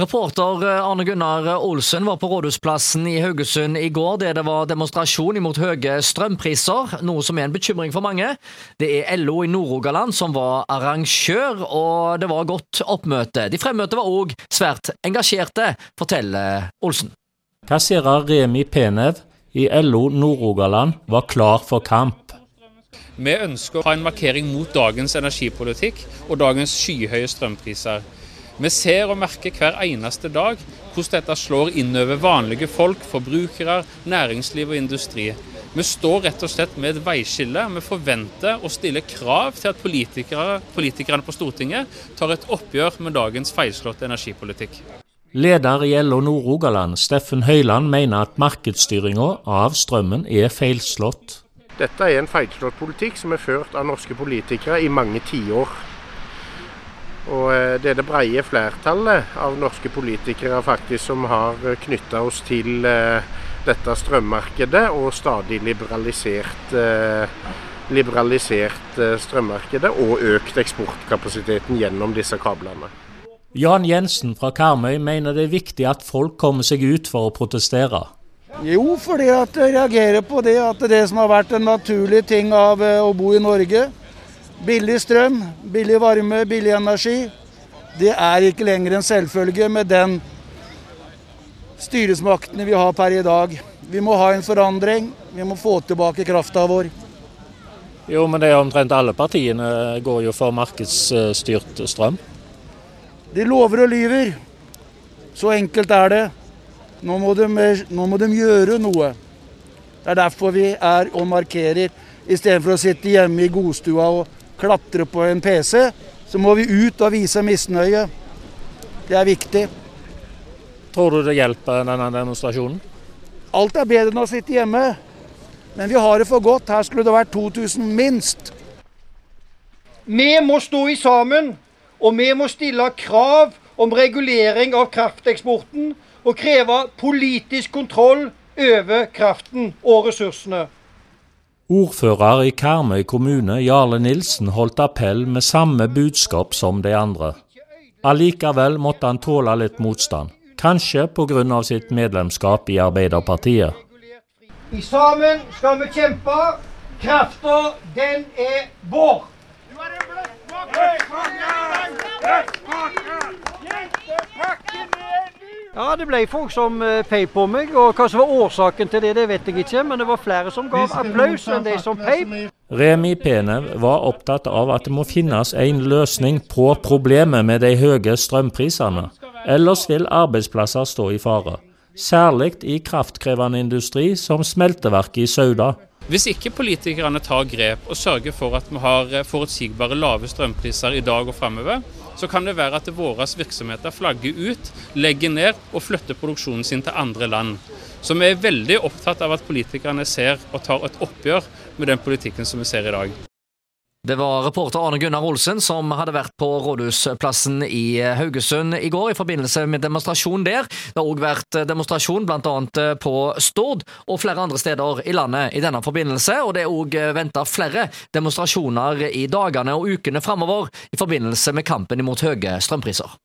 Reporter Arne Gunnar Olsen var på Rådhusplassen i Haugesund i går, der det var demonstrasjon imot høye strømpriser, noe som er en bekymring for mange. Det er LO i Nord-Rogaland som var arrangør, og det var godt oppmøte. De fremmøtte var òg svært engasjerte, forteller Olsen. Kasserer Remi Penev i LO Nord-Rogaland var klar for kamp. Vi ønsker å ha en markering mot dagens energipolitikk og dagens skyhøye strømpriser. Vi ser og merker hver eneste dag hvordan dette slår innover vanlige folk, forbrukere, næringsliv og industri. Vi står rett og slett med et veiskille. Vi forventer og stiller krav til at politikere, politikerne på Stortinget tar et oppgjør med dagens feilslåtte energipolitikk. Leder i LO Nord-Rogaland, Steffen Høyland, mener at markedsstyringa av strømmen er feilslått. Dette er en feilslått politikk som er ført av norske politikere i mange tiår. Og eh, det er det breie flertallet av norske politikere faktisk som har eh, knytta oss til eh, dette strømmarkedet og stadig liberalisert, liberalisert strømmarkedet og økt eksportkapasiteten gjennom disse kablene. Jan Jensen fra Karmøy mener det er viktig at folk kommer seg ut for å protestere. Jo, fordi at jeg reagerer på det at det som har vært en naturlig ting av å bo i Norge, Billig strøm, billig varme, billig energi. Det er ikke lenger en selvfølge med den styresmaktene vi har per i dag. Vi må ha en forandring. Vi må få tilbake krafta vår. Jo, men det er omtrent alle partiene går jo for markedsstyrt strøm. De lover og lyver. Så enkelt er det. Nå må, de, nå må de gjøre noe. Det er derfor vi er og markerer, istedenfor å sitte hjemme i godstua og klatre på en PC, så må vi ut og vise misnøye. Det er viktig. Tror du det hjelper denne demonstrasjonen? Alt er bedre enn å sitte hjemme. Men vi har det for godt. Her skulle det vært 2000 minst. Vi må stå i sammen, og vi må stille krav om regulering av krafteksporten. Og kreve politisk kontroll over kraften og ressursene. Ordfører i Karmøy kommune, Jarle Nilsen, holdt appell med samme budskap som de andre. Allikevel måtte han tåle litt motstand, kanskje pga. sitt medlemskap i Arbeiderpartiet. I sammen skal vi kjempe. Krafta, den er vår. Ja, det ble folk som pei på meg, og hva som var årsaken til det, det vet jeg ikke. Men det var flere som gav applaus enn de som pei. Remi Penev var opptatt av at det må finnes en løsning på problemet med de høye strømprisene. Ellers vil arbeidsplasser stå i fare. Særlig i kraftkrevende industri som smelteverket i Sauda. Hvis ikke politikerne tar grep og sørger for at vi har eh, forutsigbare lave strømpriser i dag og fremover, så kan det være at våre virksomheter flagger ut, legger ned og flytter produksjonen sin til andre land. Så vi er veldig opptatt av at politikerne ser og tar et oppgjør med den politikken som vi ser i dag. Det var reporter Arne Gunnar Olsen som hadde vært på Rådhusplassen i Haugesund i går i forbindelse med demonstrasjon der. Det har òg vært demonstrasjon bl.a. på Stord og flere andre steder i landet i denne forbindelse, og det er òg venta flere demonstrasjoner i dagene og ukene framover i forbindelse med kampen imot høye strømpriser.